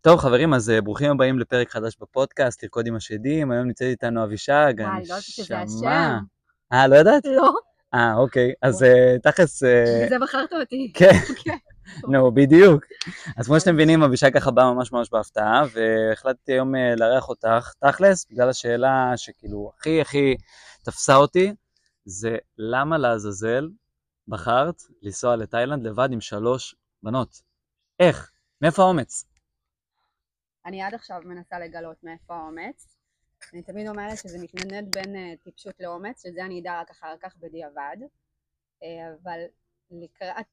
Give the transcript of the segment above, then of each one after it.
טוב חברים, אז אה, ברוכים הבאים לפרק חדש בפודקאסט, לרקוד עם השדים, היום נמצאת איתנו אבישג, לא הנשמה. אה, לא ידעת? לא, אה, אוקיי, אז אה, תכלס, אה, בזה בחרת אותי. כן, אוקיי. נו, בדיוק. אז כמו שאתם מבינים, אבישג ככה באה ממש ממש בהפתעה, והחלטתי היום לארח אותך, תכלס, בגלל השאלה שכאילו הכי הכי תפסה אותי, זה למה לעזאזל בחרת לנסוע לתאילנד לבד עם שלוש בנות? איך? מאיפה האומץ? אני עד עכשיו מנסה לגלות מאיפה האומץ. אני תמיד אומרת שזה מתנדנד בין אה, טיפשות לאומץ, שזה אני אדע רק אחר כך בדיעבד. אה, אבל לקראת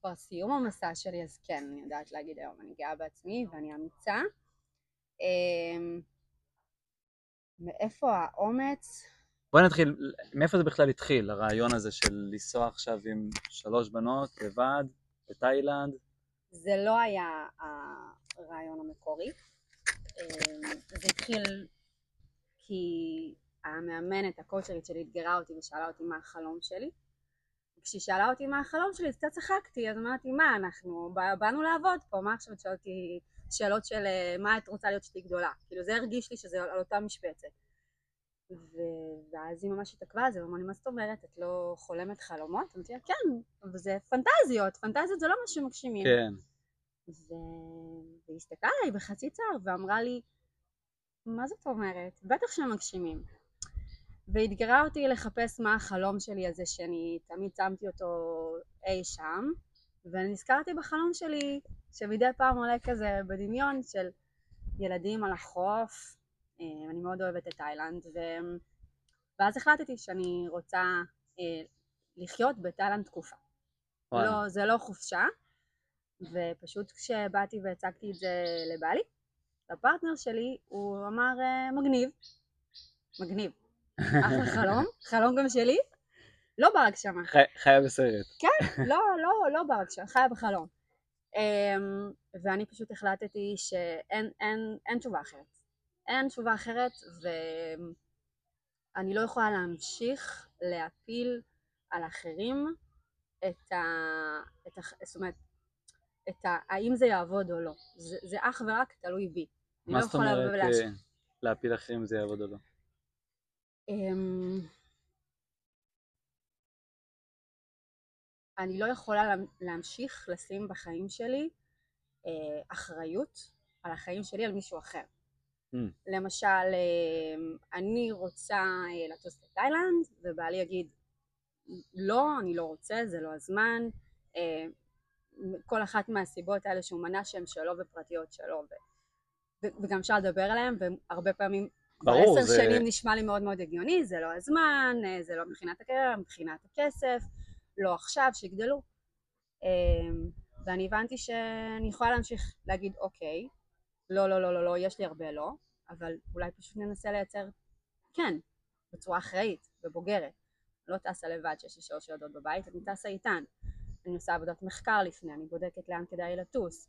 כבר סיום המסע שלי, אז כן, אני יודעת להגיד היום, אני גאה בעצמי ואני אמיצה. אה, מאיפה האומץ? בואי נתחיל, מאיפה זה בכלל התחיל, הרעיון הזה של לנסוע עכשיו עם שלוש בנות לבד בתאילנד? זה לא היה הרעיון המקורי. אה, זה התחיל כי המאמנת, הקואוצ'רית שלי, אתגרה אותי ושאלה אותי מה החלום שלי. כשהיא שאלה אותי מה החלום שלי, אז קצת צחקתי, אז אמרתי, מה, אנחנו בא- באנו לעבוד פה, מה עכשיו שואלת אותי שאלות של אה, מה את רוצה להיות שתהיי גדולה? כאילו זה הרגיש לי שזה על אותה משבצת. ואז היא ממש התעכבה על זה, ואמרה לי, מה זאת אומרת, את לא חולמת חלומות? אמרתי לה, כן, אבל זה פנטזיות, פנטזיות זה לא מה שמגשימים. כן. ו... והיא הסתכלה עליי בחצי צער ואמרה לי, מה זאת אומרת? בטח שהם מגשימים. ואתגרה אותי לחפש מה החלום שלי הזה שאני תמיד שמתי אותו אי שם, ונזכרתי בחלום שלי שמדי פעם עולה כזה בדמיון של ילדים על החוף, אה, אני מאוד אוהבת את תאילנד, ו... ואז החלטתי שאני רוצה אה, לחיות בתאילנד תקופה. וואלה. לא, זה לא חופשה, ופשוט כשבאתי והצגתי את זה לבעלי, לפרטנר שלי, הוא אמר "אה, מגניב, מגניב, אחלה חלום, חלום גם שלי, לא בהגשמה, חי- חיה בסרט. כן, לא, לא, לא בהגשמה, חיה בחלום. אמ, ואני פשוט החלטתי שאין אין, אין תשובה אחרת. אין תשובה אחרת, ואני לא יכולה להמשיך להפיל על אחרים את ה... את ה... זאת אומרת, את ה... האם זה יעבוד או לא. זה, זה אך ורק תלוי בי. מה לא זאת אומרת אה, להפיל אחרים אם זה יעבוד או לא? אמ, אני לא יכולה לה- להמשיך לשים בחיים שלי אה, אחריות על החיים שלי על מישהו אחר. Mm. למשל, אה, אני רוצה אה, לטוס לתאילנד, ובעלי יגיד, לא, אני לא רוצה, זה לא הזמן. כל אחת מהסיבות האלה שהוא מנה שהן שלו ופרטיות שלו, ו- וגם אפשר לדבר עליהן, והרבה פעמים ברור, עשר זה- שנים נשמע לי מאוד מאוד הגיוני, זה לא הזמן, אה, זה לא מבחינת הקריירה, מבחינת הכסף, לא עכשיו, שיגדלו. אה, ואני הבנתי שאני יכולה להמשיך להגיד, אוקיי, לא, לא, לא, לא, לא, יש לי הרבה לא, אבל אולי פשוט ננסה לייצר, כן, בצורה אחראית ובוגרת. לא טסה לבד שיש לי שלוש ילדות בבית, אני טסה איתן. אני עושה עבודת מחקר לפני, אני בודקת לאן כדאי לטוס.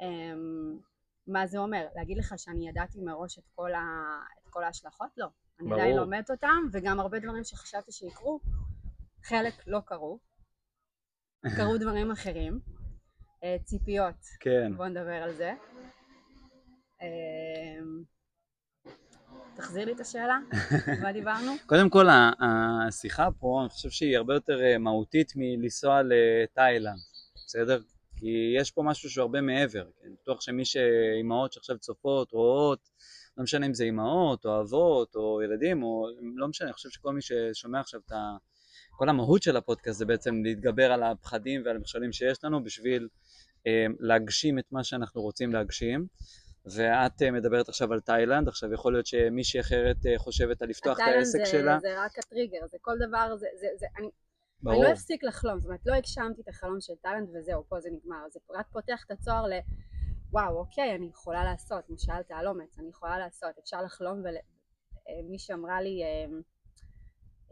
אמ, מה זה אומר? להגיד לך שאני ידעתי מראש את כל, ה... את כל ההשלכות? לא. אני ברור. עדיין לומדת אותם, וגם הרבה דברים שחשבתי שיקרו, חלק לא קרו. קרו דברים אחרים. אה, ציפיות, כן. בוא נדבר על זה. תחזיר לי את השאלה, מה דיברנו? קודם כל, השיחה פה, אני חושב שהיא הרבה יותר אה, מהותית מלנסוע לתאילנד, בסדר? כי יש פה משהו שהוא הרבה מעבר. כי אני בטוח שמי שאימהות שעכשיו צופות, רואות, לא משנה אם זה אימהות, או אבות, או ילדים, או לא משנה, אני חושב שכל מי ששומע עכשיו את ה... כל המהות של הפודקאסט זה בעצם להתגבר על הפחדים ועל המכשולים שיש לנו בשביל אה, להגשים את מה שאנחנו רוצים להגשים. ואת אה, מדברת עכשיו על תאילנד, עכשיו יכול להיות שמישהי אחרת אה, חושבת על לפתוח את העסק זה- שלה. זה רק הטריגר, זה כל דבר, זה, זה, זה, אני, אני ברור. לא אפסיק לחלום, זאת אומרת לא הגשמתי את החלום של טאלנט וזהו, פה זה נגמר, זה רק פותח את הצוהר ל... וואו, אוקיי, אני יכולה לעשות, כמו שאלת על אומץ, אני יכולה לעשות, אפשר לחלום ומי שאמרה לי אה,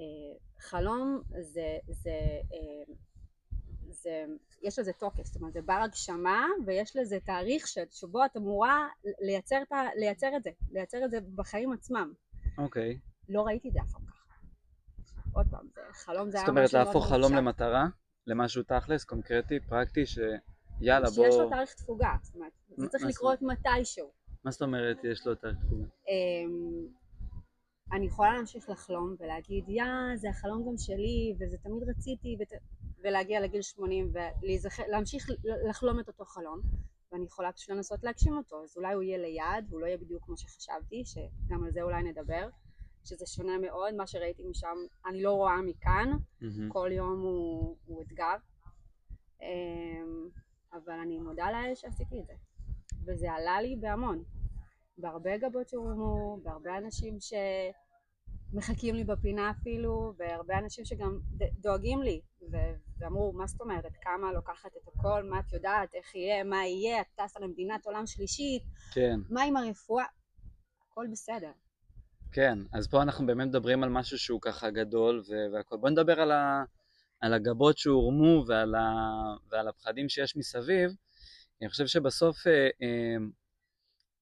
אה, חלום זה, זה, אה, זה, יש לזה תוקף, זאת אומרת זה בר הגשמה ויש לזה תאריך ש- שבו את אמורה לייצר, לייצר את זה, לייצר את זה בחיים עצמם. אוקיי. לא ראיתי את זה אף פעם ככה. עוד פעם, זה חלום זה היה זאת אומרת משהו מאוד להפוך מאוד חלום מופשט. למטרה, למשהו תכלס, קונקרטי, פרקטי, ש... יאללה בוא... שיש לו תאריך תפוגה, זאת אומרת, זה מה- צריך מה לקרות מתישהו. מה זאת אומרת יש לו תאריך תפוגה? אמ, אני יכולה להמשיך לחלום ולהגיד, יא, זה החלום גם שלי, וזה תמיד רציתי, ות... ולהגיע לגיל 80 ולהמשיך לחלום את אותו חלום, ואני יכולה פשוט לנסות להגשים אותו, אז אולי הוא יהיה ליד, והוא לא יהיה בדיוק כמו שחשבתי, שגם על זה אולי נדבר, שזה שונה מאוד, מה שראיתי משם, אני לא רואה מכאן, מהמם. כל יום הוא, הוא אתגר, אמ, אבל אני מודה לאל שעשיתי את זה, וזה עלה לי בהמון, בהרבה גבות שהורמו, בהרבה אנשים שמחכים לי בפינה אפילו, והרבה אנשים שגם דואגים לי, ואמרו, מה זאת אומרת, כמה לוקחת את הכל, מה את יודעת, איך יהיה, מה יהיה, את טסה למדינת עולם שלישית, כן, מה עם הרפואה, הכל בסדר. כן, אז פה אנחנו באמת מדברים על משהו שהוא ככה גדול והכל. בוא נדבר על, ה- על הגבות שהורמו ועל, ה- ועל הפחדים שיש מסביב. אני חושב שבסוף אה, אה,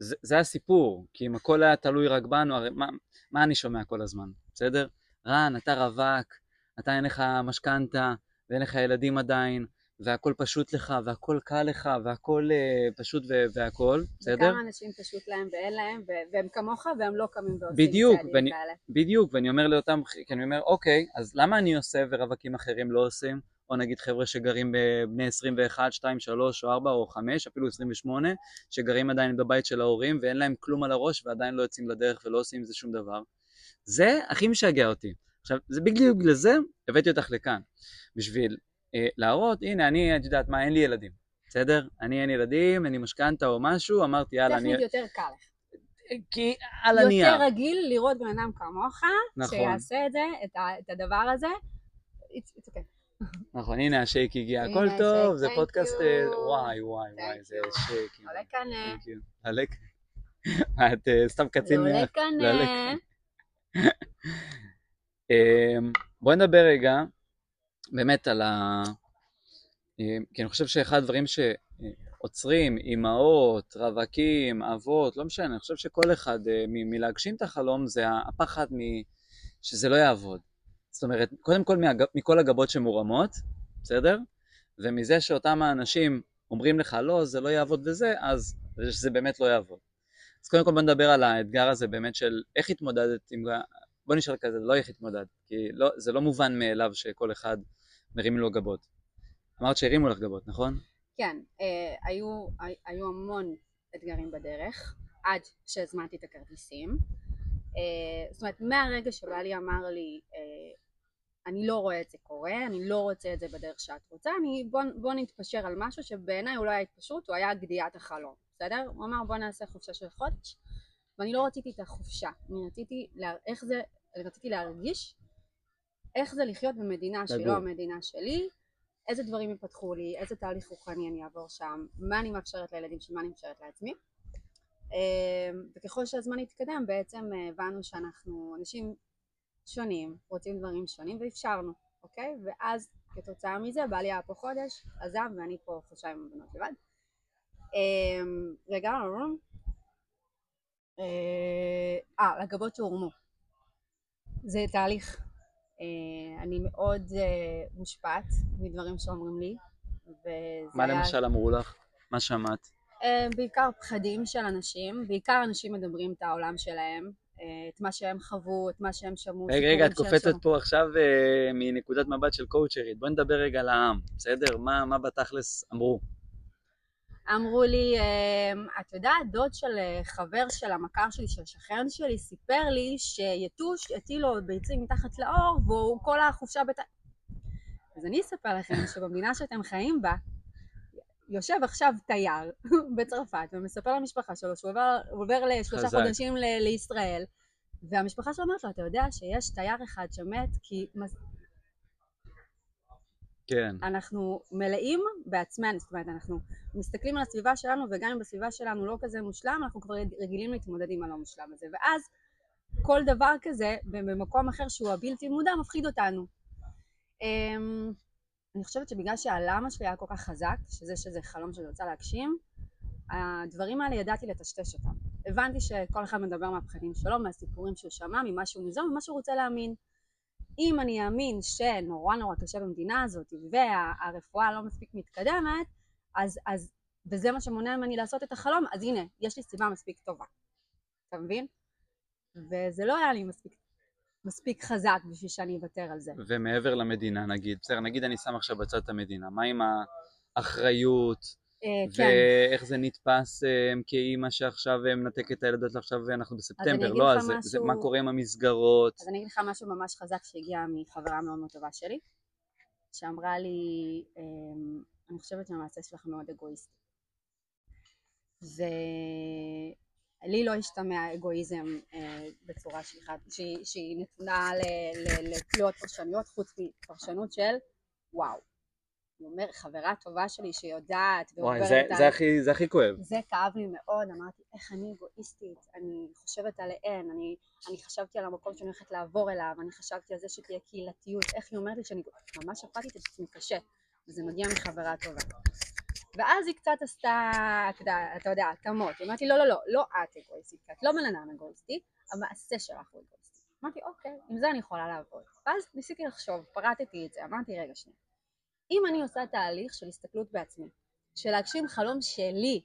זה, זה הסיפור, כי אם הכל היה תלוי רק בנו, הרי מה, מה אני שומע כל הזמן, בסדר? רן, אתה רווק, אתה אין לך משכנתה, ואין לך ילדים עדיין, והכל פשוט לך, והכל קל לך, והכל אה, פשוט ו- והכל, בסדר? וכמה אנשים פשוט להם ואין להם, ו- והם כמוך והם לא קמים ועושים בדיוק, צעדים ואני- כאלה. בדיוק, ואני אומר לאותם, כי אני אומר, אוקיי, אז למה אני עושה ורווקים אחרים לא עושים? או נגיד חבר'ה שגרים בבני 21, 2, 3 או 4 או 5, אפילו 28, שגרים עדיין בבית של ההורים ואין להם כלום על הראש ועדיין לא יוצאים לדרך ולא עושים עם זה שום דבר. זה הכי משגע אותי. עכשיו, זה בדיוק בגלל זה הבאתי אותך לכאן. בשביל אה, להראות, הנה, אני, את יודעת מה, אין לי ילדים, בסדר? אני אין ילדים, אין לי משכנתה או משהו, אמרתי, יאללה, אני... טכנית יותר קל לך. כי על הנייר. יותר רגיל לראות בן אדם כמוך, נכון. שיעשה את זה, את, ה, את הדבר הזה. It's, it's okay. נכון, הנה השייק הגיע, הכל טוב, זה פודקאסט. אה, וואי וואי וואי, זה. שייק. עולה כאן, אה. עלה כאן. את אה, סתם קצין עולה. כאן, עולה אמ, בואי נדבר רגע באמת על ה... כי אני חושב שאחד הדברים שעוצרים אימהות, רווקים, אבות, לא משנה, אני חושב שכל אחד מלהגשים את החלום זה הפחד. שזה לא יעבוד. זאת אומרת, קודם כל מהג... מכל הגבות שמורמות, בסדר? ומזה שאותם האנשים אומרים לך לא, זה לא יעבוד וזה, אז שזה באמת לא יעבוד. אז קודם כל בוא נדבר על האתגר הזה באמת של איך התמודדת עם... בוא נשאל כזה, לא איך התמודדת, כי לא, זה לא מובן מאליו שכל אחד מרים לו גבות. אמרת שהרימו לך גבות, נכון? כן, אה, היו, הי- היו המון אתגרים בדרך, עד שהזמנתי את הכרטיסים. אה, זאת אומרת, מהרגע שבעלי אמר לי, אה, אני לא רואה את זה קורה, אני לא רוצה את זה בדרך שאת רוצה, אני, בוא, בוא נתפשר על משהו שבעיניי הוא לא היה התפשרות, הוא היה גדיעת החלום, בסדר? הוא אמר בוא נעשה חופשה של חודש, ואני לא רציתי את החופשה, אני רציתי, לה, איך זה, רציתי להרגיש איך זה לחיות במדינה שהיא. לא המדינה שלי, איזה דברים יפתחו לי, איזה תהליך רוחני אני אעבור שם, מה אני מאפשרת לילדים שלי, מה אני מאפשרת לעצמי. אה, וככל שהזמן התקדם בעצם אה, הבנו שאנחנו אנשים שונים, רוצים דברים שונים ואפשרנו, אוקיי? ואז כתוצאה מזה בעלי היה פה חודש, עזב ואני פה חודשיים עם הבנות לבד. אה, רגע, אה, אה, לגבות שהורמו. זה תהליך. אה, אני מאוד אה, מושפעת מדברים שאומרים לי. מה למשל אמרו לך? מה שמעת? אה, בעיקר פחדים של אנשים, בעיקר אנשים מדברים את העולם שלהם, אה, את מה שהם חוו, את מה שהם שמעו. רגע, רגע, את קופצת. פה עכשיו אה, מנקודת מבט של קואוצ'רית. בואי נדבר רגע על העם, בסדר? מה, מה בתכלס אמרו? אמרו לי, את יודעת, דוד של חבר של המכר שלי, של שכן שלי, סיפר לי שיתוש הטיל לו ביצים מתחת לאור, והוא כל החופשה בת... אז אני אספר לכם שבמדינה שאתם חיים בה, יושב עכשיו תייר בצרפת ומספר למשפחה שלו שהוא עובר, עובר לשלושה חזק. חודשים ל- לישראל והמשפחה שלו אומרת לו, אתה יודע שיש תייר אחד שמת כי מס- כן, אנחנו מלאים בעצמנו, זאת אומרת אנחנו מסתכלים על הסביבה שלנו וגם אם בסביבה שלנו לא כזה מושלם אנחנו כבר רגילים להתמודד עם הלא מושלם הזה ואז כל דבר כזה במקום אחר שהוא הבלתי מודע מפחיד אותנו. אני חושבת שבגלל שהלמה שלי היה כל כך חזק, שזה שזה חלום שאני רוצה להגשים, הדברים האלה ידעתי לטשטש אותם. הבנתי שכל אחד מדבר מהפחדים שלו, מהסיפורים שהוא שמע, ממה שהוא ניזום, ממה שהוא רוצה להאמין. אם אני אאמין שנורא נורא קשה במדינה הזאת והרפואה לא מספיק מתקדמת, אז, אז, וזה מה שמונע ממני לעשות את החלום, אז הנה, יש לי סיבה מספיק טובה. אתה מבין? וזה לא היה לי מספיק, מספיק חזק בשביל שאני אוותר על זה. ומעבר למדינה נגיד, בסדר, נגיד אני שם עכשיו בצד את המדינה, מה עם האחריות, אה, כן. ואיך זה נתפס אה, כאימא שעכשיו אה, מנתקת את הילדות עכשיו ואנחנו בספטמבר, לא, אז זה- זה- משהו- מה קורה עם המסגרות? אז אני אגיד לך משהו ממש חזק שהגיע מחברה מאוד מאוד טובה שלי, שאמרה לי, אמ, אני חושבת שהמעשה שלך מאוד אגואיסטי. ולי לא השתמע אגואיזם אה, בצורה שהיא, שהיא, שהיא נתונה ל- ל- לקריאות פרשנויות, חוץ מפרשנות של וואו. הוא אומר, חברה טובה שלי שיודעת וואי, ועוברת זה- על- זה הכי- זה הכי כואב. זה כאב לי מאוד, אמרתי איך אני אגואיסטית, אני חושבת עליהן, אני, אני חשבתי על המקום שאני הולכת לעבור אליו, אני חשבתי על זה שתהיה קהילתיות, איך היא אומרת לי שאני ממש הפעתי את עצמי קשה, וזה מגיע מחברה טובה. ואז היא קצת עשתה, אתה יודע, אתה יודע, התאמות, היא אמרת לי לא לא לא, לא את אגואיסטית, כי את לא בן אדם אגואיסטי, המעשה שלך הוא אגואיסטי. אמרתי אוקיי, עם זה אני יכולה לעבוד. ואז ניסיתי לחשוב, פרטתי את זה, אמרתי רגע שנייה, אם אני עושה תהליך של הסתכלות בעצמי, של להגשים חלום שלי.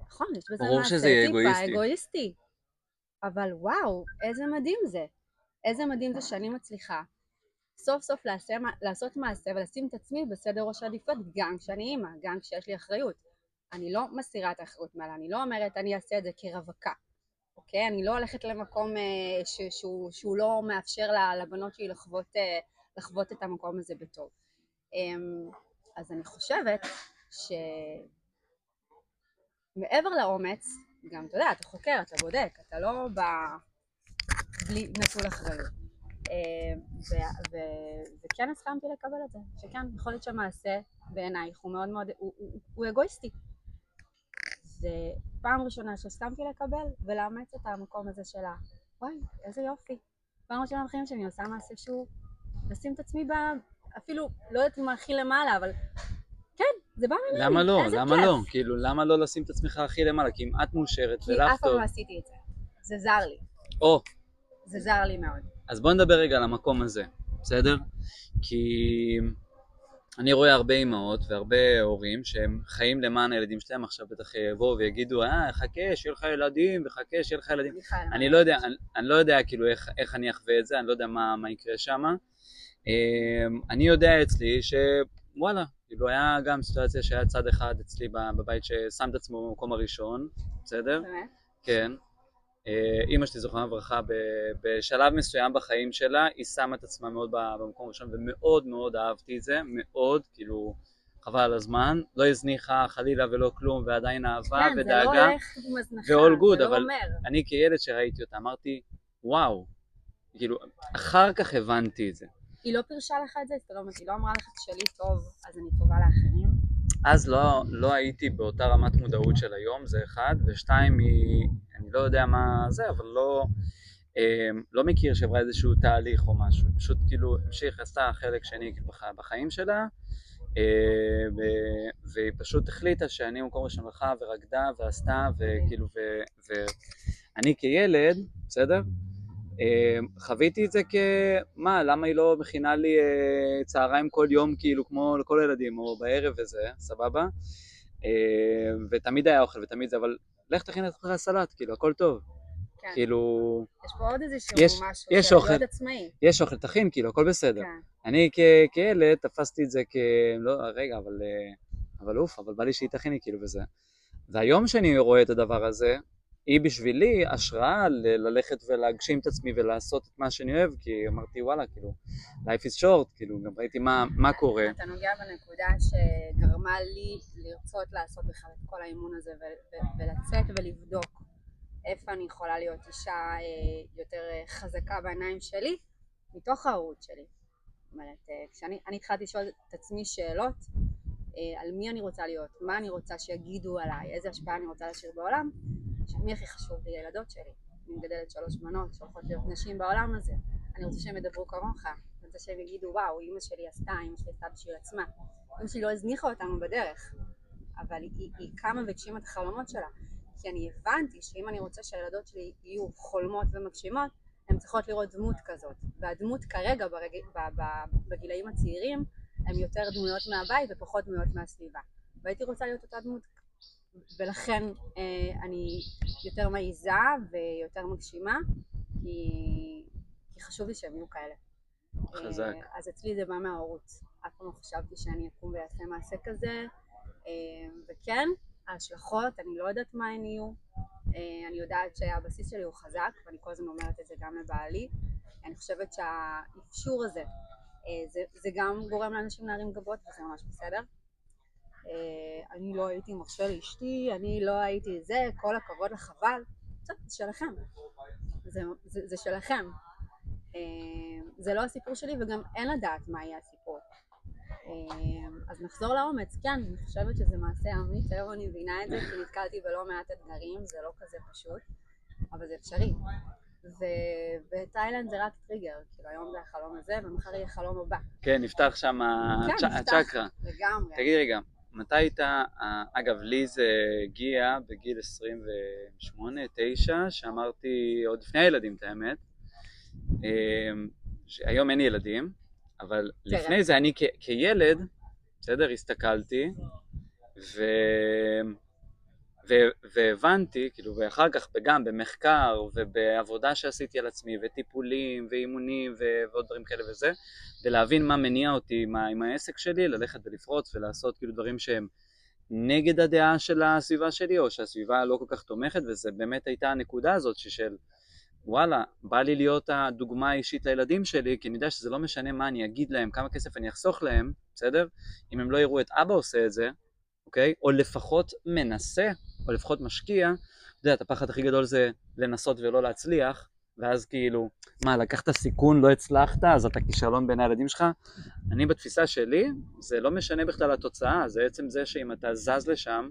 נכון, יש בזה מעשה טיפה. אגואיסטי. אבל וואו, איזה מדהים זה. איזה מדהים זה שאני מצליחה סוף סוף לעשות מעשה ולשים את עצמי בסדר ראש העדיפויות גם כשאני אימא, גם כשיש לי אחריות. אני לא מסירה את האחריות מעלה, אני לא אומרת אני אעשה את זה כרווקה. אוקיי? אני לא הולכת למקום אה, ש, שהוא, שהוא לא מאפשר לבנות שלי לחוות, אה, לחוות את המקום הזה בטוב. אמ, אז אני חושבת שמעבר לאומץ, גם אתה יודע, אתה חוקר, אתה בודק, אתה לא בא בלי נטול אחריות. ו- וכן הסכמתי לקבל את זה, שכן, יכול להיות שהמעשה בעינייך הוא מאוד מאוד, הוא, הוא, הוא אגואיסטי. זה פעם ראשונה שהסכמתי לקבל ולאמץ את המקום הזה של ה... וואי, איזה יופי. פעם ראשונה בחיים שאני עושה מעשה שהוא לשים את עצמי ב... אפילו, לא יודעת אם הכי למעלה, אבל כן, זה בא ממני, למה לא? למה כיף. לא? כאילו, למה לא לשים את עצמך הכי למעלה? כי אם את מאושרת כי ולך אף פעם טוב... לא עשיתי את זה. זה זר לי. או, זה זר לי מאוד. אז בוא נדבר רגע על המקום הזה, בסדר? כי אני רואה הרבה אימהות והרבה הורים שהם חיים למען הילדים שלהם, עכשיו בטח יבואו ויגידו, אה, חכה, שיהיה לך ילדים, וחכה, שיהיה לך ילדים. אני לא יודע, אני, אני לא יודע כאילו איך, איך אני אחווה את זה, אני לא יודע מה, מה יקרה שם. אני יודע אצלי שוואלה, כאילו היה גם סיטואציה שהיה צד אחד אצלי בבית ששם את עצמו במקום הראשון, בסדר? באמת? כן. אה, אימא שלי זוכרונה לברכה, בשלב מסוים בחיים שלה, היא שמה את עצמה מאוד במקום הראשון, ומאוד מאוד אהבתי את זה, מאוד, כאילו, חבל על הזמן, לא הזניחה חלילה ולא כלום, ועדיין אהבה כן, זה לא ודאגה. הולך עם הזנחה, ו-all good, זה לא אבל- אומר. אני כילד שראיתי אותה, אמרתי, וואו, כאילו, אחר כך הבנתי את זה. היא לא פירשה לך את זה? זאת אומרת, היא לא אמרה לך שלי טוב, אז אני טובה לאחרים? אז לא, לא הייתי באותה רמת מודעות של היום, זה אחד, ושתיים, היא, אני לא יודע מה זה, אבל לא, אה, לא מכיר שעברה איזשהו תהליך או משהו, פשוט כאילו המשיך, עשתה חלק שני בח, בחיים שלה, אה, ו- והיא פשוט החליטה שאני במקום ראשון הלכה ורקדה ועשתה, וכאילו, ואני כילד, בסדר? אה, חוויתי את זה כמה, למה היא לא מכינה לי אה, צהריים כל יום כאילו כמו לכל הילדים או בערב וזה, סבבה? אה, ותמיד היה אוכל ותמיד זה, אבל לך תכין לעצמך סלט, כאילו הכל טוב, כן. כאילו יש פה עוד איזשהו יש- משהו, יש אוכל. להיות עצמאי. יש אוכל תכין, כאילו הכל בסדר. כן. אני כ- כילד תפסתי את זה כ... לא, רגע, אבל, אה, אבל אוף, אבל בא לי שהיא תכיני כאילו וזה. והיום שאני רואה את הדבר הזה, היא בשבילי השראה ללכת ולהגשים את עצמי ולעשות את מה שאני אוהב, כי אמרתי וואלה, כאילו, life is short, כאילו, גם ראיתי מה, מה קורה. אתה נוגע בנקודה שגרמה לי לרצות לעשות בכלל את כל האימון הזה ולצאת ולבדוק איפה אני יכולה להיות אישה אה, יותר אה, חזקה בעיניים שלי, מתוך ההורות שלי. זאת אומרת, אה, כשאני אני התחלתי לשאול את עצמי שאלות על מי אני רוצה להיות, מה אני רוצה שיגידו עליי, איזה השפעה אני רוצה להשאיר בעולם, שמי הכי חשוב לי הילדות שלי. אני מגדלת שלוש בנות שהולכות להיות נשים בעולם הזה. אני רוצה שהם ידברו כמוך, אני רוצה שהם יגידו וואו, אימא שלי עשתה, אימא שלי עשתה בשביל עצמה. אימא שלי לא הזניחה אותנו בדרך, אבל היא, היא, קמה והגשימה את החלומות שלה. כי אני הבנתי שאם אני רוצה שהילדות שלי יהיו חולמות ומגשימות, הן צריכות לראות דמות כזאת. והדמות כרגע ברג... בגילאים הצעירים הם יותר דמויות מהבית ופחות דמויות מהסביבה. והייתי רוצה להיות אותה דמות, ולכן אה, אני יותר מעיזה ויותר מגשימה, כי, כי חשוב לי שהם יהיו כאלה. חזק. אה, אז אצלי זה בא מההורות. אף פעם לא חשבתי שאני אקום ואעשה מעשה כזה, אה, וכן, ההשלכות, אני לא יודעת מה הן יהיו. אה, אני יודעת שהבסיס שלי הוא חזק, ואני כל הזמן אומרת את זה גם לבעלי. אני חושבת שהאפשור הזה, אה, זה, זה גם גורם לאנשים להרים גבות, וזה ממש בסדר. אה, אני לא הייתי מרשה לאשתי, אני לא הייתי זה, כל הכבוד לחבל. בסדר, זה שלכם. זה, זה, זה שלכם. זה לא הסיפור שלי וגם אין לדעת מה יהיה הסיפור. אז נחזור לאומץ, כן, אני חושבת שזה מעשה אמיץ, היום אני מבינה את זה כי נתקלתי בלא מעט אתגרים, זה לא כזה פשוט, אבל זה אפשרי. ובתאילנד זה רק טריגר, כאילו היום זה החלום הזה ומחר יהיה חלום הבא. כן, נפתח שם כן, הצ'קרה. נפתח, לגמרי. תגידי רגע, מתי היית, אה, אגב, לי זה הגיע בגיל 28-9, שאמרתי, עוד לפני הילדים את האמת, אה, היום אין ילדים, אבל לפני זה אני כילד, בסדר, הסתכלתי, ו... והבנתי, כאילו, ואחר כך גם במחקר ובעבודה שעשיתי על עצמי, וטיפולים, ואימונים. ועוד דברים כאלה וזה, ולהבין מה מניע אותי עם, ה... עם העסק שלי, ללכת ולפרוץ ולעשות כאילו דברים שהם נגד הדעה של הסביבה שלי, או שהסביבה לא כל כך תומכת, וזה באמת הייתה הנקודה הזאת של וואלה, בא לי להיות הדוגמה האישית לילדים שלי, כי אני יודע שזה לא משנה מה אני אגיד להם, כמה כסף אני אחסוך להם, בסדר? אם הם לא יראו את אבא עושה את זה, אוקיי? או לפחות מנסה, או לפחות משקיע, אתה יודע, את הפחד הכי גדול זה לנסות ולא להצליח, ואז כאילו, מה, לקחת סיכון, לא הצלחת, אז אתה כישלון בין הילדים שלך? אני בתפיסה שלי, זה לא משנה בכלל התוצאה, זה עצם זה שאם אתה זז לשם,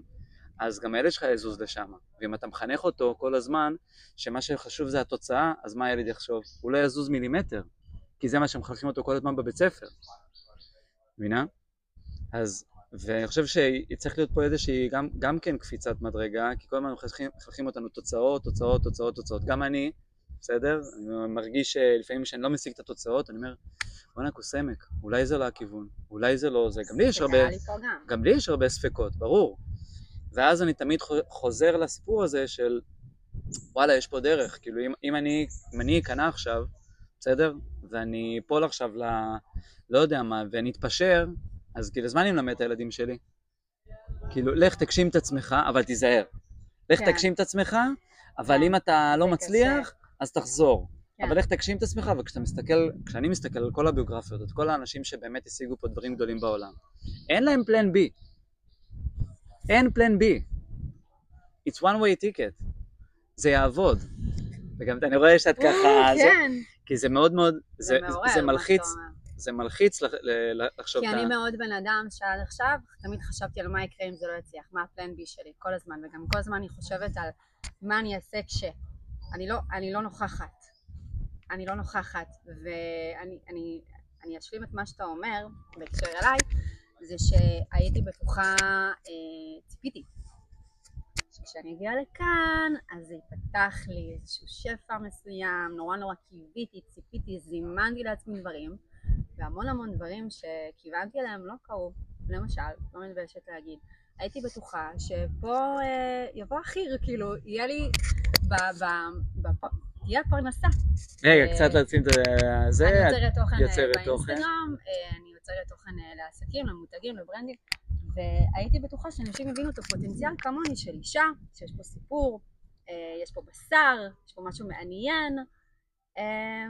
אז גם הילד שלך יזוז לשם. ואם אתה מחנך אותו כל הזמן, שמה שחשוב זה התוצאה, אז מה הילד יחשוב? הוא לא יזוז מילימטר, כי זה מה שמחנכים אותו כל הזמן בבית ספר. מבינה? אז, ואני חושב שצריך להיות פה איזושהי גם, גם כן קפיצת מדרגה, כי כל הזמן מחנכים, אותנו תוצאות, תוצאות, תוצאות, תוצאות. גם אני, בסדר? אני מרגיש שלפעמים כשאני לא משיג את התוצאות, אני אומר, בואנה קוסמק, אולי זה לא הכיוון, אולי זה לא זה. גם לי יש הרבה, גם. גם לי יש הרבה ספקות, ברור. ואז אני תמיד חוזר לסיפור הזה של וואלה, יש פה דרך, כאילו אם, אם אני, אם אני אכנע עכשיו, בסדר? ואני אפול עכשיו ל... לא יודע מה, ואני אתפשר, אז כאילו, אז מה אני מלמד את הילדים שלי? כאילו, לך תגשים את עצמך, אבל תיזהר. לך כן. תגשים את עצמך, אבל כן. אם אתה לא זה מצליח, אז תחזור. כן. אבל לך תגשים את עצמך, וכשאתה מסתכל, כשאני מסתכל על כל הביוגרפיות, את כל האנשים שבאמת השיגו פה דברים גדולים בעולם, אין להם פלן בי. אין פלן בי. It's one way ticket. זה יעבוד. וגם אני רואה שאת ככה, זה, כן, כי זה מאוד מאוד, זה, זה מעורר, זה מלחיץ. זה מלחיץ לחשוב כי. אני מאוד בן אדם שעד עכשיו תמיד חשבתי על מה יקרה אם זה לא יצליח, מה הפלן בי שלי, כל הזמן, וגם כל הזמן אני חושבת על מה אני אעשה כש. אני לא, אני לא נוכחת. אני לא נוכחת, ואני אני, אני אשלים את מה שאתה אומר בהקשר אליי, זה שהייתי בטוחה, אה, ציפיתי, שכשאני אגיע לכאן, אז זה ייפתח לי איזשהו שפע מסוים, נורא נורא קיוויתי, ציפיתי, זימנתי לעצמי דברים, והמון המון דברים שכיוונתי אליהם לא קרו. למשל, לא מתביישת להגיד, הייתי בטוחה שפה אה, יבוא החי"ר, כאילו, יהיה לי, ב, ב, בפ... תהיה פרנסה. רגע, אה, קצת לשים את זה, אני יוצרת תוכן אה. באינסטגרם, אה, אני יוצרת תוכן אה, לעסקים, למותגים, לברנדים, והייתי בטוחה שאנשים הבינו את הפוטנציאל כמוני של אישה, שיש פה סיפור, אה, יש פה בשר, יש פה משהו מעניין, אה,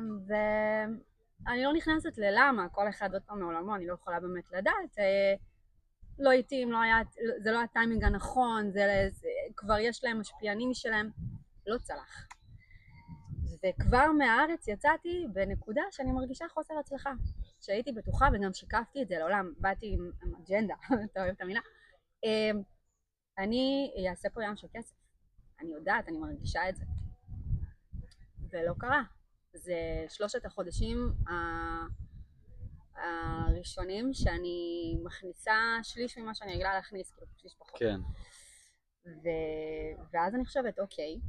ואני לא נכנסת ללמה, כל אחד עוד פעם מעולמו, אני לא יכולה באמת לדעת. אה, לא התאים, לא היה, זה לא הטיימינג הנכון, זה, זה, כבר יש להם משפיענים משלהם, לא צלח. וכבר מהארץ יצאתי בנקודה שאני מרגישה חוסר הצלחה. שהייתי בטוחה וגם שיקפתי את זה לעולם, באתי עם, עם אג'נדה, אתה אוהב את המילה. אמ, אני אעשה פה ים של כסף. אני יודעת, אני מרגישה את זה. ולא קרה. זה שלושת החודשים הראשונים שאני מכניסה שליש ממה שאני רגילה להכניס, כאילו שליש פחות. כן. ו... ואז אני חושבת, אוקיי,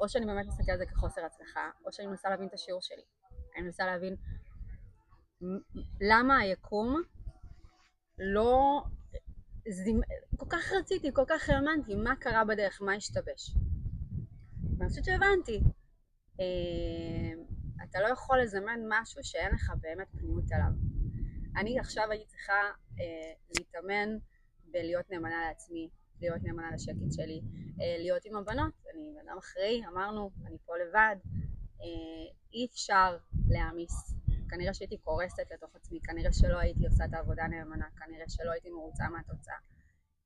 או שאני באמת מסתכלת על זה כחוסר הצלחה, או שאני מנסה להבין את השיעור שלי. אני מנסה להבין למה היקום לא... זימ... כל כך רציתי, כל כך האמנתי, מה קרה בדרך, מה השתבש. ואני חושבת שהבנתי. אתה לא יכול לזמן משהו שאין לך באמת פניות אליו. אני עכשיו הייתי צריכה אה, להתאמן בלהיות נאמנה לעצמי, להיות נאמנה לשקט שלי, אה, להיות עם הבנות, אני בן אדם אחראי, אמרנו, אני פה לבד, אה, אי אפשר להעמיס. כנראה שהייתי קורסת לתוך עצמי, כנראה שלא הייתי עושה את העבודה נאמנה, כנראה שלא הייתי מרוצה מהתוצאה.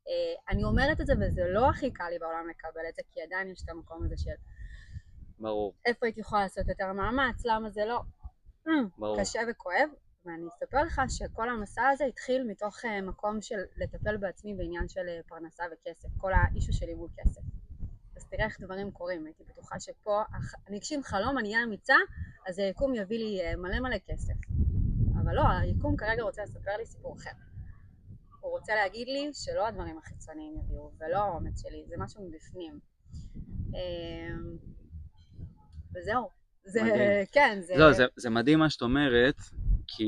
אה, אני אומרת את זה וזה לא הכי קל לי בעולם לקבל את זה, כי עדיין יש את המקום הזה של ברור, איפה הייתי יכולה לעשות יותר מאמץ, למה זה לא ברור. קשה וכואב, ואני אספר לך שכל המסע הזה התחיל מתוך אה, מקום של לטפל בעצמי בעניין של אה, פרנסה וכסף, כל האישו שלי מול כסף. אז תראה איך דברים קורים, הייתי בטוחה שפה, אני אגשים חלום, אני אהיה אמיצה, אז היקום יביא לי אה, מלא מלא כסף. אבל לא, היקום כרגע רוצה לספר לי סיפור אחר. הוא רוצה להגיד לי שלא הדברים החיצוניים יביאו, ולא האומץ שלי, זה משהו מבפנים. וזהו. זה, מדהים. כן, זה... לא, זה, זה מדהים מה שאת אומרת, כי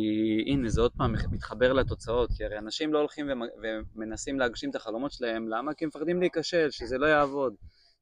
הנה, זה עוד פעם מתחבר לתוצאות, כי הרי אנשים לא הולכים ומ- ומנסים להגשים את החלומות שלהם, למה? כי הם מפחדים להיכשל, שזה לא יעבוד.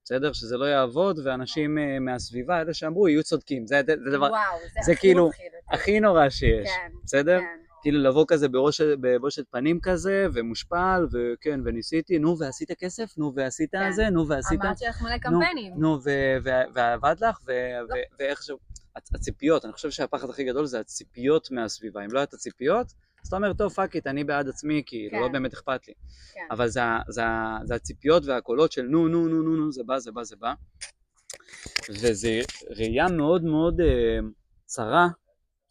בסדר? שזה לא יעבוד, ואנשים אה, מהסביבה, אלה שאמרו, יהיו צודקים. זה, זה, זה דבר וואו, זה, זה הכי כאילו מפחיד אותי. הכי נורא שיש, כן, בסדר? כן. כאילו לבוא כזה בראש, בבושת פנים כזה, ומושפל, וכן, וניסיתי, נו, ועשית כסף? נו, ועשית כן. זה? נו, ועשית? אמרת שיש מלא קמפיינים. נו, ו- ו- ועבד לך, ו- לא. ו- ואיך ש... הצ- הציפיות, אני חושב שהפחד הכי גדול זה הציפיות מהסביבה. אם לא היה את הציפיות, אז אתה אומר, טוב, fuck it, אני בעד עצמי, כי כן. לא באמת אכפת לי. כן. אבל זה, זה, זה הציפיות והקולות של נו, נו, נו, נו, נו, זה בא, זה בא, זה בא. וזה ראייה מאוד מאוד אה, צרה,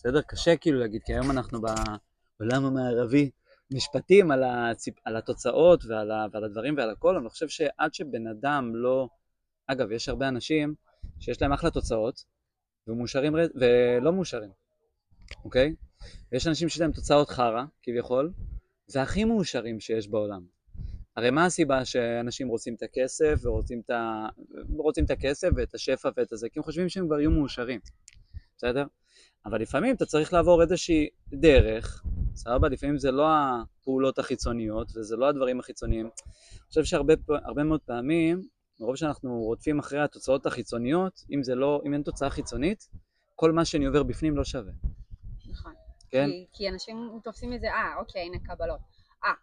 בסדר? קשה כאילו להגיד, כי היום אנחנו בעולם המערבי משפטים על, הציפ... על התוצאות ועל, ה... ועל הדברים ועל הכל, אני חושב שעד שבן אדם לא... אגב, יש הרבה אנשים שיש להם אחלה תוצאות, ומאושרים ולא מאושרים, אוקיי? ויש אנשים שיש להם תוצאות חרא, כביכול, והכי מאושרים שיש בעולם. הרי מה הסיבה שאנשים רוצים את הכסף ורוצים את, ה... רוצים את הכסף ואת השפע ואת הזה? כי הם חושבים שהם כבר יהיו מאושרים, בסדר? אבל לפעמים אתה צריך לעבור איזושהי דרך, סבבה? לפעמים זה לא הפעולות החיצוניות וזה לא הדברים החיצוניים. אני חושב שהרבה מאוד פעמים, מרוב שאנחנו רודפים אחרי התוצאות החיצוניות, אם זה לא, אם אין תוצאה חיצונית, כל מה שאני עובר בפנים לא שווה, נכון. כן? כי, כי אנשים תופסים מזה, אה, אוקיי, הנה קבלות. אה,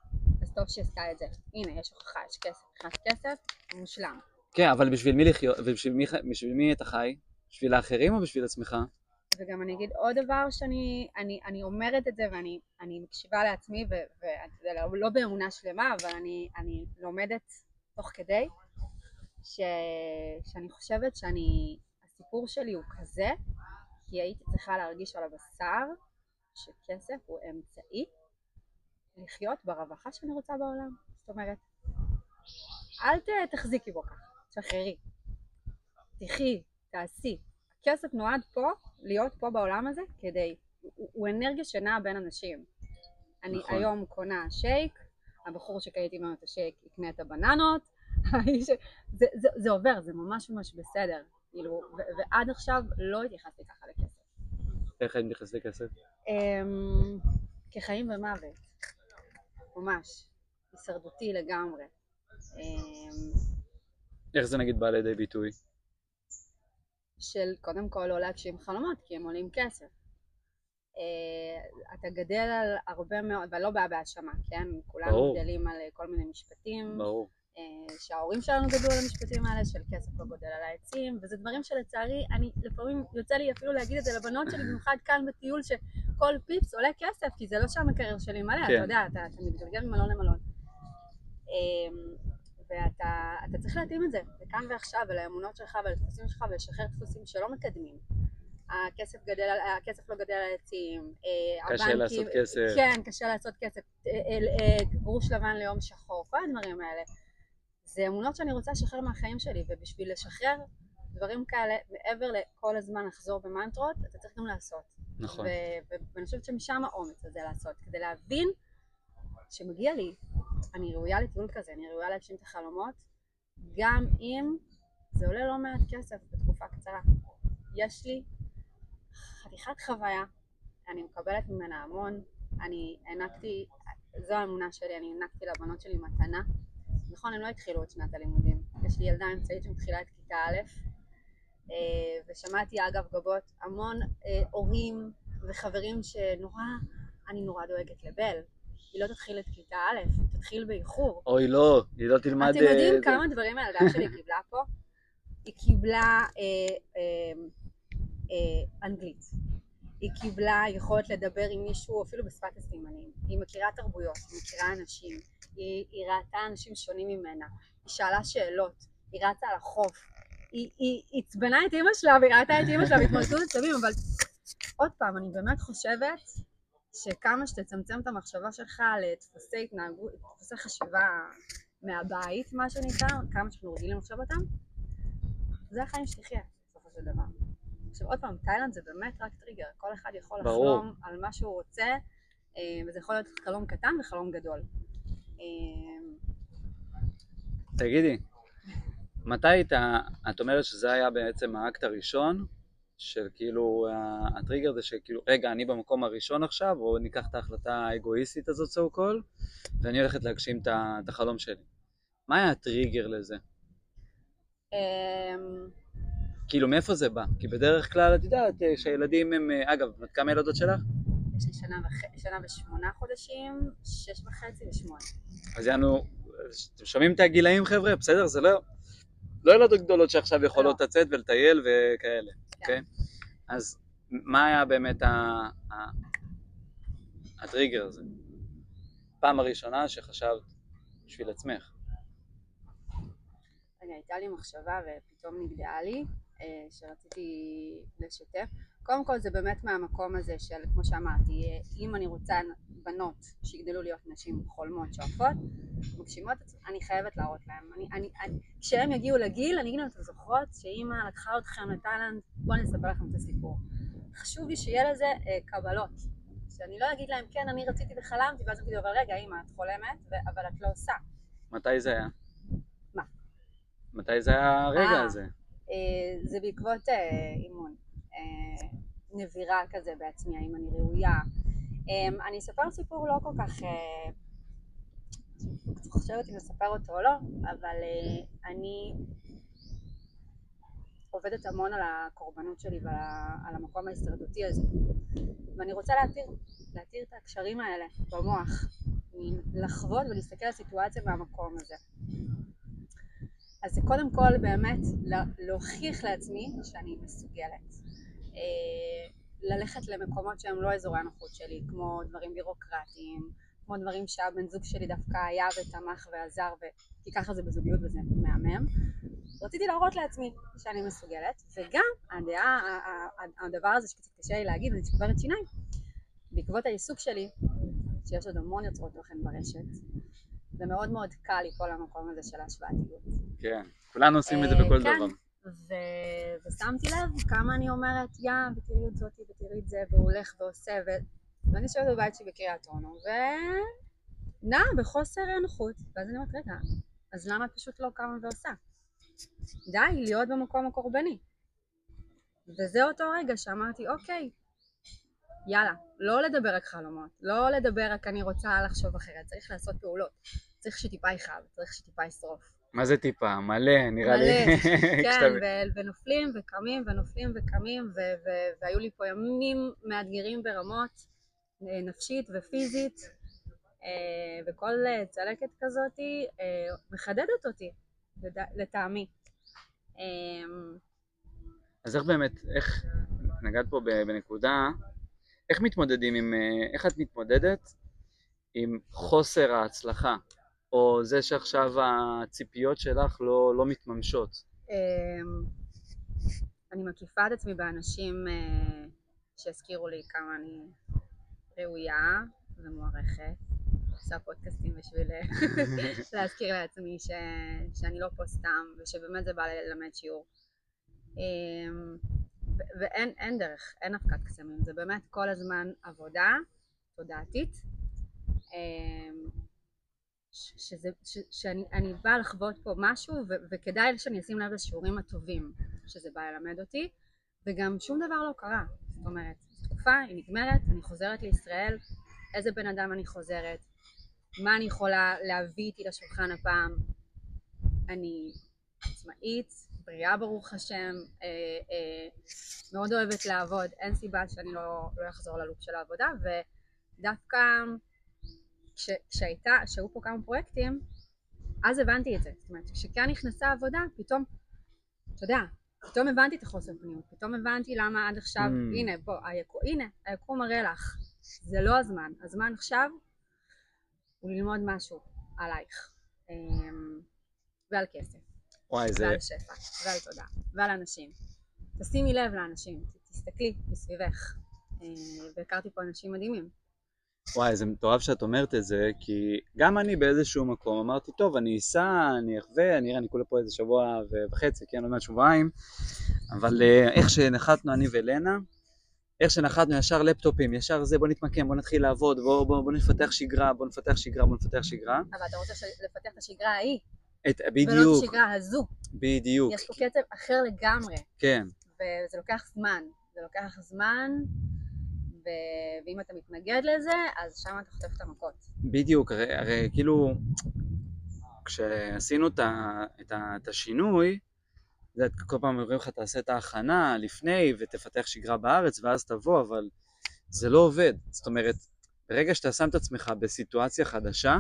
אז טוב שעשתה את זה. הנה, יש הוכחה, יש כסף. נכנס כסף, מושלם. כן, אבל בשביל מי לחיות, ובשביל מי, בשביל מי אתה חי? בשביל האחרים או בשביל עצמך? וגם אני אגיד עוד דבר שאני אני, אני אומרת את זה ואני אני מקשיבה לעצמי וזה לא, לא באמונה שלמה אבל אני, אני לומדת תוך כדי ש, שאני חושבת שאני הסיפור שלי הוא כזה כי הייתי צריכה להרגיש על הבשר שכסף הוא אמצעי לחיות ברווחה שאני רוצה בעולם. זאת אומרת אל תחזיקי בו ככה תשחררי תחי תעשי כסף נועד פה, להיות פה בעולם הזה, כדי, הוא, הוא אנרגיה שנעה בין אנשים. אני נכון. היום קונה שייק, הבחור שקניתי ממנו את השייק יקנה את הבננות, האיש- זה, זה, זה עובר, זה ממש ממש בסדר. כאילו, ו- ועד עכשיו לא התייחסתי ככה לכסף. איך אני נכנס לכסף? אמ, כחיים ומוות, ממש, הישרדותי לגמרי. אמ, איך זה נגיד בא לידי ביטוי? של קודם כל לא להגשים חלומות כי הם עולים כסף. אה, אתה גדל על הרבה מאוד, ולא בא בהאשמה, כן? כולנו ברור. גדלים על אה, כל מיני משפטים, ברור. אה, שההורים שלנו גדלו על המשפטים האלה, של כסף לא גודל על העצים, וזה דברים שלצערי, אני לפעמים יוצא לי אפילו להגיד את זה לבנות שלי, במיוחד כאן בטיול, שכל פיפס עולה כסף, כי זה לא שהמקרר שלי מלא, כן. אתה יודע, אתה, אתה מתגלגל ממלון למלון. ואתה אתה צריך להתאים את זה, לכאן ועכשיו, ולאמונות שלך ולדפוסים שלך, ולשחרר דפוסים שלא מקדמים. הכסף, גדל, הכסף לא גדל על העצים, אה, קשה הבנקים- לעשות כסף. כן, קשה לעשות כסף, אה, אה, גרוש לבן ליום שחור, כל הדברים האלה. זה אמונות שאני רוצה לשחרר מהחיים שלי, ובשביל לשחרר דברים כאלה, מעבר לכל הזמן לחזור במנטרות, אתה צריך גם לעשות. נכון. ואני חושבת שמשם האומץ הזה לעשות, כדי להבין שמגיע לי, אני ראויה לטיול כזה, אני ראויה להגשים את החלומות, גם אם זה עולה לא מעט כסף בתקופה קצרה. יש לי חתיכת חוויה, אני מקבלת ממנה המון, אני הענקתי זו האמונה שלי, אני הענקתי לבנות שלי מתנה. נכון, הם לא התחילו את שנת הלימודים. יש לי ילדה אמצעית שמתחילה את כיתה א', אה, ושמעתי אגב גבות המון אה, הורים וחברים שנורא, אני נורא דואגת לבל. היא לא תתחיל את כיתה א', היא תתחיל באיחור. אוי לא, היא לא תלמד... אתם יודעים אה, כמה דברים הילדה שלי קיבלה פה? היא קיבלה אה, אה, אה, אנגלית. היא קיבלה יכולת לדבר עם מישהו אפילו בשפת הסימנים. היא מכירה תרבויות, היא מכירה אנשים, היא, היא ראתה אנשים שונים ממנה, היא שאלה שאלות, היא רצה על החוף, היא, עצבנה את אימא שלה והיא ראתה את אימא שלה בהתמודדות עצבים, אבל עוד פעם, אני באמת חושבת שכמה שתצמצם את המחשבה שלך לדפוסי התנהגות, דפוסי חשיבה מהבית, מה שנקרא, כמה שאנחנו רגילים לחשוב אותם, זה החיים שתחיה בסופו של דבר. עכשיו עוד פעם, תאילנד זה באמת רק טריגר, כל אחד יכול ברור. לחלום על מה שהוא רוצה, אה, וזה יכול להיות חלום קטן וחלום גדול. אה, תגידי, מתי היית, את אומרת שזה היה בעצם האקט הראשון, של כאילו, ה- הטריגר זה שכאילו, רגע, אני במקום הראשון עכשיו, או ניקח את ההחלטה האגואיסטית הזאת, so called, ואני הולכת להגשים את החלום שלי. מה היה הטריגר לזה? אה, כאילו, מאיפה זה בא? כי בדרך כלל, את יודעת, אה, שהילדים הם, אה, אגב, בת כמה ילדות שלך? יש לי שנה, וח... שנה ושמונה חודשים, שש וחצי ושמונה. אז יענו, אתם שומעים את הגילאים חבר'ה? בסדר? זה לא... לא ילדות גדולות שעכשיו יכולות לא. לצאת ולטייל וכאלה. אוקיי? אז מה היה באמת הטריגר הזה? פעם הראשונה שחשבת בשביל עצמך. רגע, הייתה לי מחשבה ופתאום נגדעה לי, אה, שרציתי לשתף. קודם כל זה באמת מהמקום הזה של, כמו שאמרתי, אם אני רוצה בנות שיגדלו להיות נשים חולמות, שואפות, מגשימות, את עצמן, אני חייבת להראות להם. אני, אני, אני, כשהם יגיעו לגיל, אני אגיד להם, אתם זוכרות שאימא לקחה אתכם לתאילנד, בואו אני אספר לכם את הסיפור. חשוב לי שיהיה לזה אה, קבלות. שאני לא אגיד להם, כן, אני רציתי וחלמתי, ואז הם יגידו, אבל רגע, אימא, את חולמת, ו- אבל את לא עושה. מתי זה היה? מה? מתי זה היה הרגע אה. הזה? אה, זה בעקבות אה, אימון. אה, נבירה כזה בעצמי, האם אני ראויה. אה, אני אספר סיפור לא כל כך... אה, חושבת אם לספר אותו או לא, אבל אה, אני עובדת המון על הקורבנות שלי ועל על המקום ההישרדותי הזה. ואני רוצה להתיר, להתיר את הקשרים האלה במוח, לחוות ולהסתכל על הסיטואציה מהמקום הזה. אז זה קודם כל באמת לה- להוכיח לעצמי שאני מסוגלת. אה, ללכת למקומות שהם לא אזורי הנוחות שלי, כמו דברים בירוקרטיים, כמו דברים שהבן זוג שלי דווקא היה ותמך ועזר, ו... כי ככה זה בזוגיות וזה מהמם. רציתי להראות לעצמי שאני מסוגלת, וגם הדעה, הדבר הזה שקצת קשה לי להגיד, אני צוברת שיניים, בעקבות העיסוק שלי, שיש עוד המון יוצרות תוכן ברשת, זה מאוד מאוד קל ליפול למקום הזה של ההשוואתיות. כן. כולנו עושים את זה אה, בכל כן. דבר. ושמתי לב כמה אני אומרת, יא, ותראי את זאתי ותראי את זה, והוא הולך ועושה. ואני יושבת בבית שלי בקריית אונו, ונע בחוסר נוחות, ואז אני אומרת, רגע, אז למה את פשוט לא קמה ועושה? די, להיות במקום הקורבני. וזה אותו רגע שאמרתי, אוקיי, יאללה, לא לדבר רק חלומות, לא לדבר רק אני רוצה לחשוב אחרת, צריך לעשות פעולות, צריך שטיפה יכאב, צריך שטיפה ישרוף. מה זה טיפה? מלא, נראה לי. מלא, כן, כשאתה- ו- ונופלים וקמים ונופלים וקמים ו- ו- והיו לי פה ימים מאתגרים ברמות נפשית ופיזית אה, וכל אה, צלקת כזאת אה, מחדדת אותי לטעמי. אה, אז איך באמת, איך, נגעת פה בנקודה, איך מתמודדים עם, אה, איך את מתמודדת עם חוסר ההצלחה, או זה שעכשיו הציפיות שלך לא, לא מתממשות? אמ, אני מקיפה את עצמי באנשים אה, שהזכירו לי כמה אני ראויה ומוערכת. עושה פודקאסטים בשביל להזכיר לעצמי ש... שאני לא פה סתם ושבאמת זה בא ללמד שיעור. אמ, ו- ואין אין דרך, אין אבקת קסמים, זה באמת כל הזמן עבודה תודעתית. אמ, ש- שזה, ש, שאני אני באה לחוות פה משהו ו, וכדאי שאני אשים לב לשיעורים הטובים שזה בא ללמד אותי וגם שום דבר לא קרה זאת אומרת תקופה היא נגמרת אני חוזרת לישראל איזה בן אדם אני חוזרת מה אני יכולה להביא איתי לשולחן הפעם. אני עצמאית, בריאה ברוך השם, אה, אה, מאוד אוהבת לעבוד, אין סיבה שאני לא, לא אחזור ללופ של העבודה, ודווקא כש, כשהייתה, כשהיו פה כמה פרויקטים, אז הבנתי את זה. זאת אומרת, כשכאן נכנסה עבודה, פתאום, אתה יודע, פתאום הבנתי את החוסר פניות, פתאום הבנתי למה עד עכשיו, Mm. הנה, בוא, היקום, הנה, היקום מראה לך, זה לא הזמן, הזמן עכשיו הוא ללמוד משהו עלייך, אמ, ועל כסף, וואי, זה... ועל שפע, ועל תודה, ועל אנשים. תשימי לב לאנשים, תסתכלי מסביבך, אה, והכרתי פה אנשים מדהימים. וואי, זה מטורף שאת אומרת את זה, כי גם אני באיזשהו מקום אמרתי, טוב, אני אסע, אני אחווה, אני אראה, אני כולה פה איזה שבוע וחצי, כן, עוד מעט שבועיים, אבל אה, איך שנחתנו אני ולנה, איך שנחתנו ישר לפטופים, ישר זה, בוא נתמקם, בוא נתחיל לעבוד, בוא, בוא, בוא נפתח שגרה, בוא נפתח שגרה, בוא נפתח שגרה. אבל אתה רוצה לפתח את השגרה ההיא, את, ולא בדיוק, את השגרה הזו. בדיוק, יש פה קצב אחר לגמרי, כן, וזה לוקח זמן. זה לוקח זמן, ואם אתה מתנגד לזה, אז שם אתה חוטף את המכות. בדיוק, הרי, הרי כאילו, כשעשינו את, ה, את, ה, את השינוי, יודעת, כל פעם אומרים לך תעשה את ההכנה לפני ותפתח שגרה בארץ ואז תבוא, אבל זה לא עובד. זאת אומרת, ברגע שאתה שם את עצמך בסיטואציה חדשה,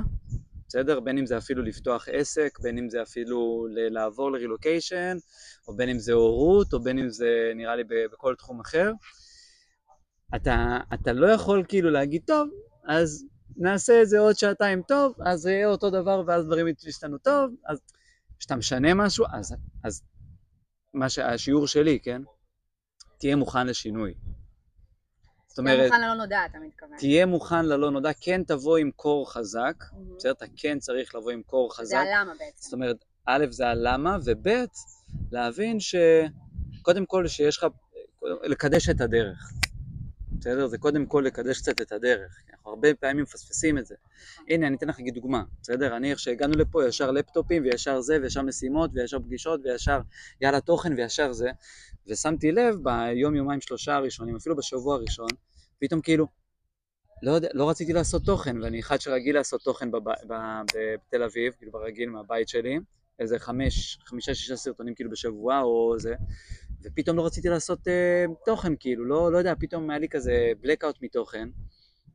בסדר? בין אם זה אפילו לפתוח עסק, בין אם זה אפילו לעבור לרילוקיישן, או בין אם זה הורות, או בין אם זה נראה לי בכל תחום אחר, אתה, אתה לא יכול כאילו להגיד, טוב, אז נעשה את זה עוד שעתיים טוב, אז זה יהיה אותו דבר ואז דברים ישתנו טוב, אז כשאתה משנה משהו, אז, אז מה שהשיעור שלי, כן? תהיה מוכן לשינוי. זאת אומרת, מוכן ללא נודע, אתה מתכוון. תהיה מוכן ללא נודע, כן תבוא עם קור חזק, מהמם. בסדר? אתה כן צריך לבוא עם קור חזק. זה הלמה זאת בעצם. אומרת, א' זה הלמה, וב' להבין שקודם כל שיש לך, לקדש את הדרך. בסדר? זה קודם כל לקדש קצת את הדרך. אנחנו הרבה פעמים מפספסים את זה. נכון. הנה, אני אתן לך דוגמה, בסדר? אני, איך שהגענו לפה, ישר לפטופים, וישר זה, וישר משימות, וישר פגישות, וישר יאללה תוכן, וישר זה. ושמתי לב ביום, יומיים, שלושה הראשונים, אפילו בשבוע הראשון, פתאום כאילו, לא יודע, לא רציתי לעשות תוכן, ואני אחד שרגיל לעשות תוכן בב, בתל אביב, כאילו ברגיל מהבית שלי, איזה חמש, חמישה, שישה סרטונים כאילו בשבוע או זה, ופתאום לא רציתי לעשות אה, תוכן, כאילו, לא, לא יודע, פתאום היה לי כזה blackout מתוכן,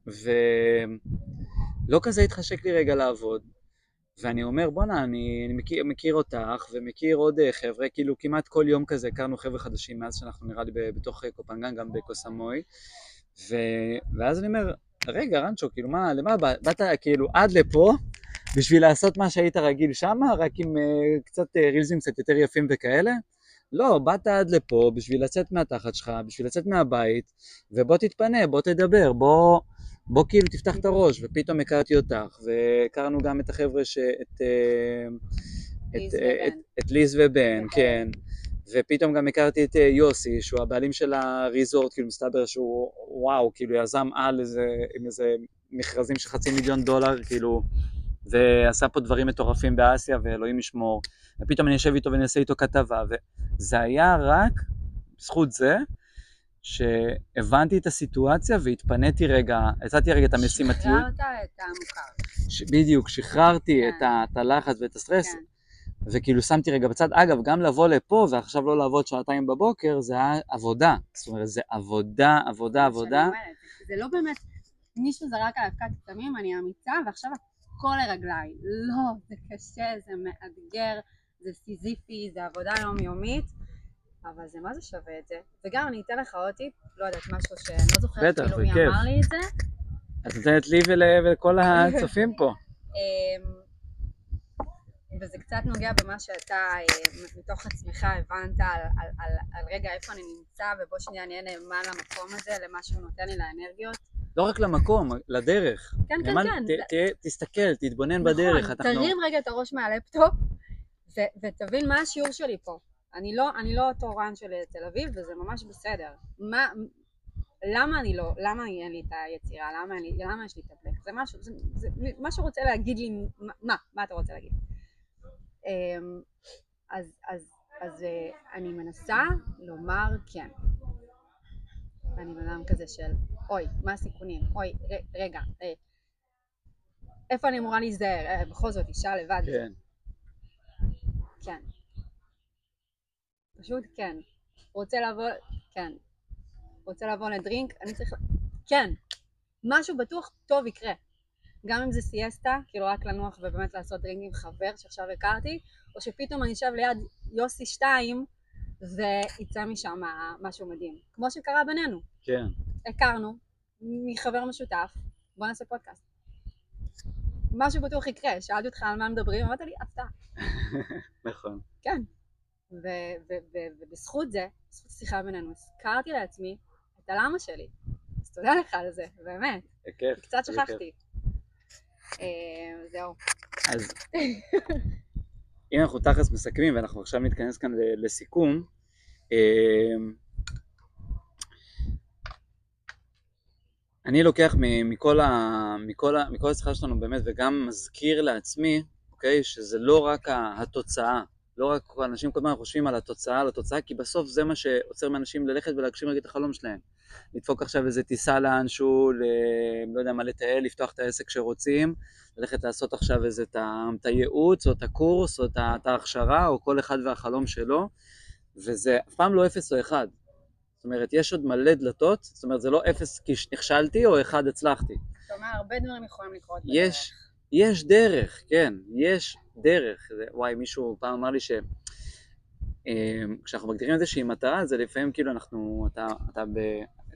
ולא כזה התחשק לי רגע לעבוד, ואני אומר, בואנה, אני, אני מכיר, מכיר אותך, ומכיר עוד אה, חבר'ה, כאילו כמעט כל יום כזה הכרנו חבר'ה חדשים מאז שאנחנו נראה לי בתוך אה, קופנגן, גם בקוסמוי, ו... ואז אני אומר, רגע, רנצ'ו, כאילו, מה, למה? באת כאילו עד לפה בשביל לעשות מה שהיית רגיל שמה, רק עם uh, קצת uh, רילזים קצת יותר יפים וכאלה? לא, באת עד לפה בשביל לצאת מהתחת שלך, בשביל לצאת מהבית, ובוא תתפנה, בוא תדבר, בוא, בוא כאילו תפתח את הראש, ופתאום הכרתי אותך, והכרנו גם את החבר'ה, ש... את, אה, את, אה. את, את ליז ובן, נכון. כן. ופתאום גם הכרתי את אה, יוסי, שהוא הבעלים של הריזורט, כאילו מסתבר שהוא, וואו, כאילו יזם על איזה, עם איזה מכרזים של חצי מיליון דולר, כאילו, ועשה פה דברים מטורפים באסיה, ואלוהים ישמור. ופתאום אני יושב איתו ואני אעשה איתו כתבה, וזה היה רק בזכות זה, שהבנתי את הסיטואציה והתפניתי רגע, הצעתי רגע את המשימתיות, שחררת את המוכר. ש- בדיוק, שחררתי כן. את, ה, את הלחץ ואת הסטרס, כן. וכאילו שמתי רגע בצד. אגב, גם לבוא לפה ועכשיו לא לעבוד שעתיים בבוקר, זה היה עבודה. זאת אומרת, זה עבודה, עבודה, עבודה. זה לא באמת, מישהו זרק על אבקת כתמים, אני אמיצה, ועכשיו הכל לרגליי. לא, זה קשה, זה מאתגר, זה סיזיפי, זה עבודה יומיומית, אבל זה מה זה שווה את זה. וגם אני אתן לך עוד טיפ, לא יודעת, משהו שאני לא זוכרת בטח, כאילו מי בכיף. אמר לי את זה. את נותנת לי ול- ולכל הצופים פה. אמ, וזה קצת נוגע במה שאתה אה, מתוך עצמך הבנת על, על, על, על רגע איפה אני נמצא ובוא שנייה נהיה נאמן למקום הזה, למה שהוא נותן לי לאנרגיות. לא רק למקום, לדרך. כן, כן, כן. ת- ת- תסתכל, תתבונן נכון, בדרך. אנחנו- תרים רגע את הראש מהלפטופ ו- ותבין מה השיעור שלי פה. אני לא, אני לא אותו רן של תל אביב וזה ממש בסדר. מה, למה אני לא, למה אין לי את היצירה, למה, אני, למה יש לי את הבלק? זה משהו, זה, זה, משהו רוצה להגיד לי, מה, מה, מה אתה רוצה להגיד? אמ, אז, אז, אז אה, אני מנסה לומר כן. ואני בן אדם כזה של, אוי, מה הסיכונים? אוי, ר, רגע, אה, איפה אני אמורה להיזהר? אה, בכל זאת, אישה לבד. כן. כן. פשוט כן. רוצה לבוא, כן. רוצה לבוא לדרינק, אני צריך... כן. משהו בטוח טוב יקרה. גם אם זה סיאסטה, כאילו רק לנוח ובאמת לעשות דרינק עם חבר שעכשיו הכרתי, או שפתאום אני אשב ליד יוסי 2 ויצא משם משהו מדהים. כמו שקרה בינינו. כן. הכרנו מחבר משותף, בוא נעשה פודקאסט. משהו בטוח יקרה, שאלתי אותך על מה מדברים, אמרת לי, הפתעה. נכון. כן. ובזכות זה, בזכות השיחה בינינו, הזכרתי לעצמי את הלמה שלי. אז תודה לך על זה, באמת. בכיף. קצת בכיף. שכחתי. אה, זהו. אז אם אנחנו תכלס מסכמים ואנחנו עכשיו נתכנס כאן לסיכום, אה, אני לוקח מכל, ה, מכל, ה, מכל השיחה שלנו באמת וגם מזכיר לעצמי, אוקיי, שזה לא רק התוצאה, לא רק אנשים כל הזמן חושבים על התוצאה, על התוצאה, כי בסוף זה מה שעוצר מאנשים ללכת ולהגשים רגע את החלום שלהם. לדפוק עכשיו איזה טיסה לאנשהו, ל... לא יודע מה, לטייל, לפתוח את העסק שרוצים, ללכת לעשות עכשיו איזה את הייעוץ, או את הקורס, או את ההכשרה, או כל אחד והחלום שלו, וזה אף פעם לא אפס או אחד. זאת אומרת, יש עוד מלא דלתות, זאת אומרת, זה לא אפס כי נכשלתי, או אחד הצלחתי. אומר, הרבה דברים יכולים לקרות יש, יש דרך, כן, יש דרך. זה, וואי, מישהו פעם אמר לי ש... אה, כשאנחנו מגדירים איזושהי מטרה, זה לפעמים כאילו אנחנו, אתה, אתה ב...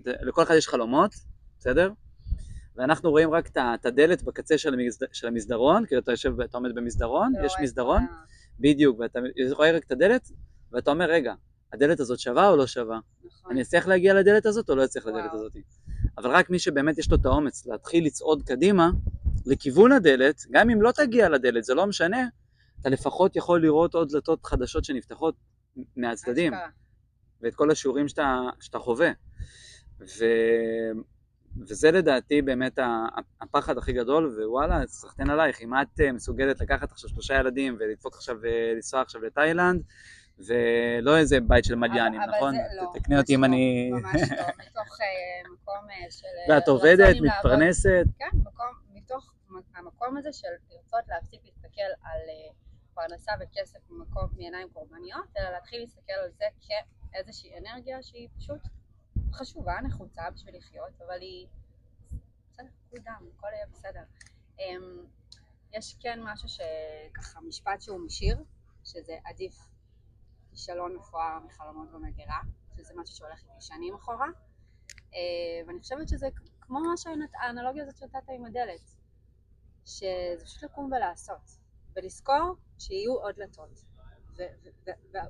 לכל אחד יש חלומות, בסדר? ואנחנו רואים רק את הדלת בקצה של, המסד... של המסדרון, כאילו אתה יושב, אתה עומד במסדרון, אתה יש מסדרון, ה- בדיוק, ואתה רואה רק את הדלת, ואתה אומר, רגע, הדלת הזאת שווה או לא שווה? נכון. אני אצליח להגיע לדלת הזאת או לא אצליח לדלת. הזאת? אבל רק מי שבאמת יש לו את האומץ להתחיל לצעוד קדימה לכיוון הדלת, גם אם לא תגיע לדלת, זה לא משנה, אתה לפחות יכול לראות עוד דלתות חדשות שנפתחות מהצדדים. ואת כל השיעורים שאתה, שאתה חווה. ו... וזה לדעתי באמת הפחד הכי גדול, ווואלה, סחטיין עלייך, אם את אה, מסוגלת לקחת עכשיו שלושה ילדים ולדפוק עכשיו, אה, לנסוע עכשיו לתאילנד, ולא איזה בית של מליינים, אבל- נכון? אבל זה לא, תקני אותי אם לא, אני... ממש לא, מתוך אה, מקום של... ואת רצון עובדת. מתפרנסת, כן, מתוך המקום הזה של לרצות להפסיק להסתכל על פרנסה וכסף ממקום מעיניים קורבניות, אלא להתחיל להסתכל על זה כאיזושהי אנרגיה שהיא פשוט חשובה, נחוצה בשביל לחיות, אבל היא... בסדר, כול דם, הכל יהיה בסדר. אמ, יש כן משהו שככה, משפט שהוא משיר, שזה עדיף כישלון מפואר מחלומות במגירה, שזה משהו שהולך איתי שנים אחורה, אה, ואני חושבת שזה כמו מה שהנת- האנלוגיה הזאת שנתת עם הדלת, שזה פשוט לקום ולעשות, ולזכור שיהיו עוד דלתות,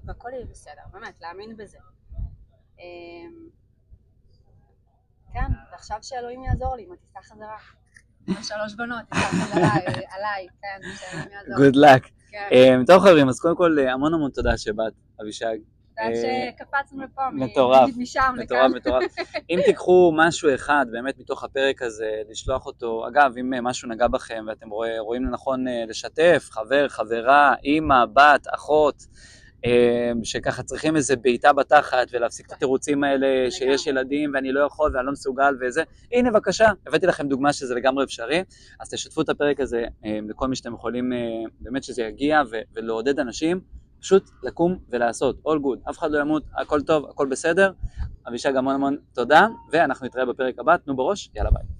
והכל יהיה בסדר, באמת, להאמין בזה. כן, ועכשיו שאלוהים יעזור לי עם הטיסה חזרה. שלוש בנות, טיסה חזרה אה, עליי, כן, שאלוהים יעזור. good luck. כן, אה, טוב חברים, אז קודם כל אה, המון המון תודה שבאת, אבישג. שקפצנו לפה, מטורף, משם מטורף לכאן. מטורף. אם תיקחו משהו אחד באמת מתוך הפרק הזה, לשלוח אותו, אגב, אם משהו נגע בכם ואתם רואים לנכון לשתף, חבר, חברה, אימא, בת, אחות, שככה צריכים איזה בעיטה בתחת ולהפסיק את התירוצים האלה שיש ילדים ואני לא יכול ואני לא מסוגל וזה, הנה בבקשה, הבאתי לכם דוגמה שזה לגמרי אפשרי, אז תשתפו את הפרק הזה אה, לכל מי שאתם יכולים, אה, באמת שזה יגיע ולעודד אנשים, פשוט לקום ולעשות, all good, אף אחד לא ימות, הכל טוב, הכל בסדר. אבישג המון המון תודה, ואנחנו נתראה בפרק הבא, תנו בראש, יאללה ביי.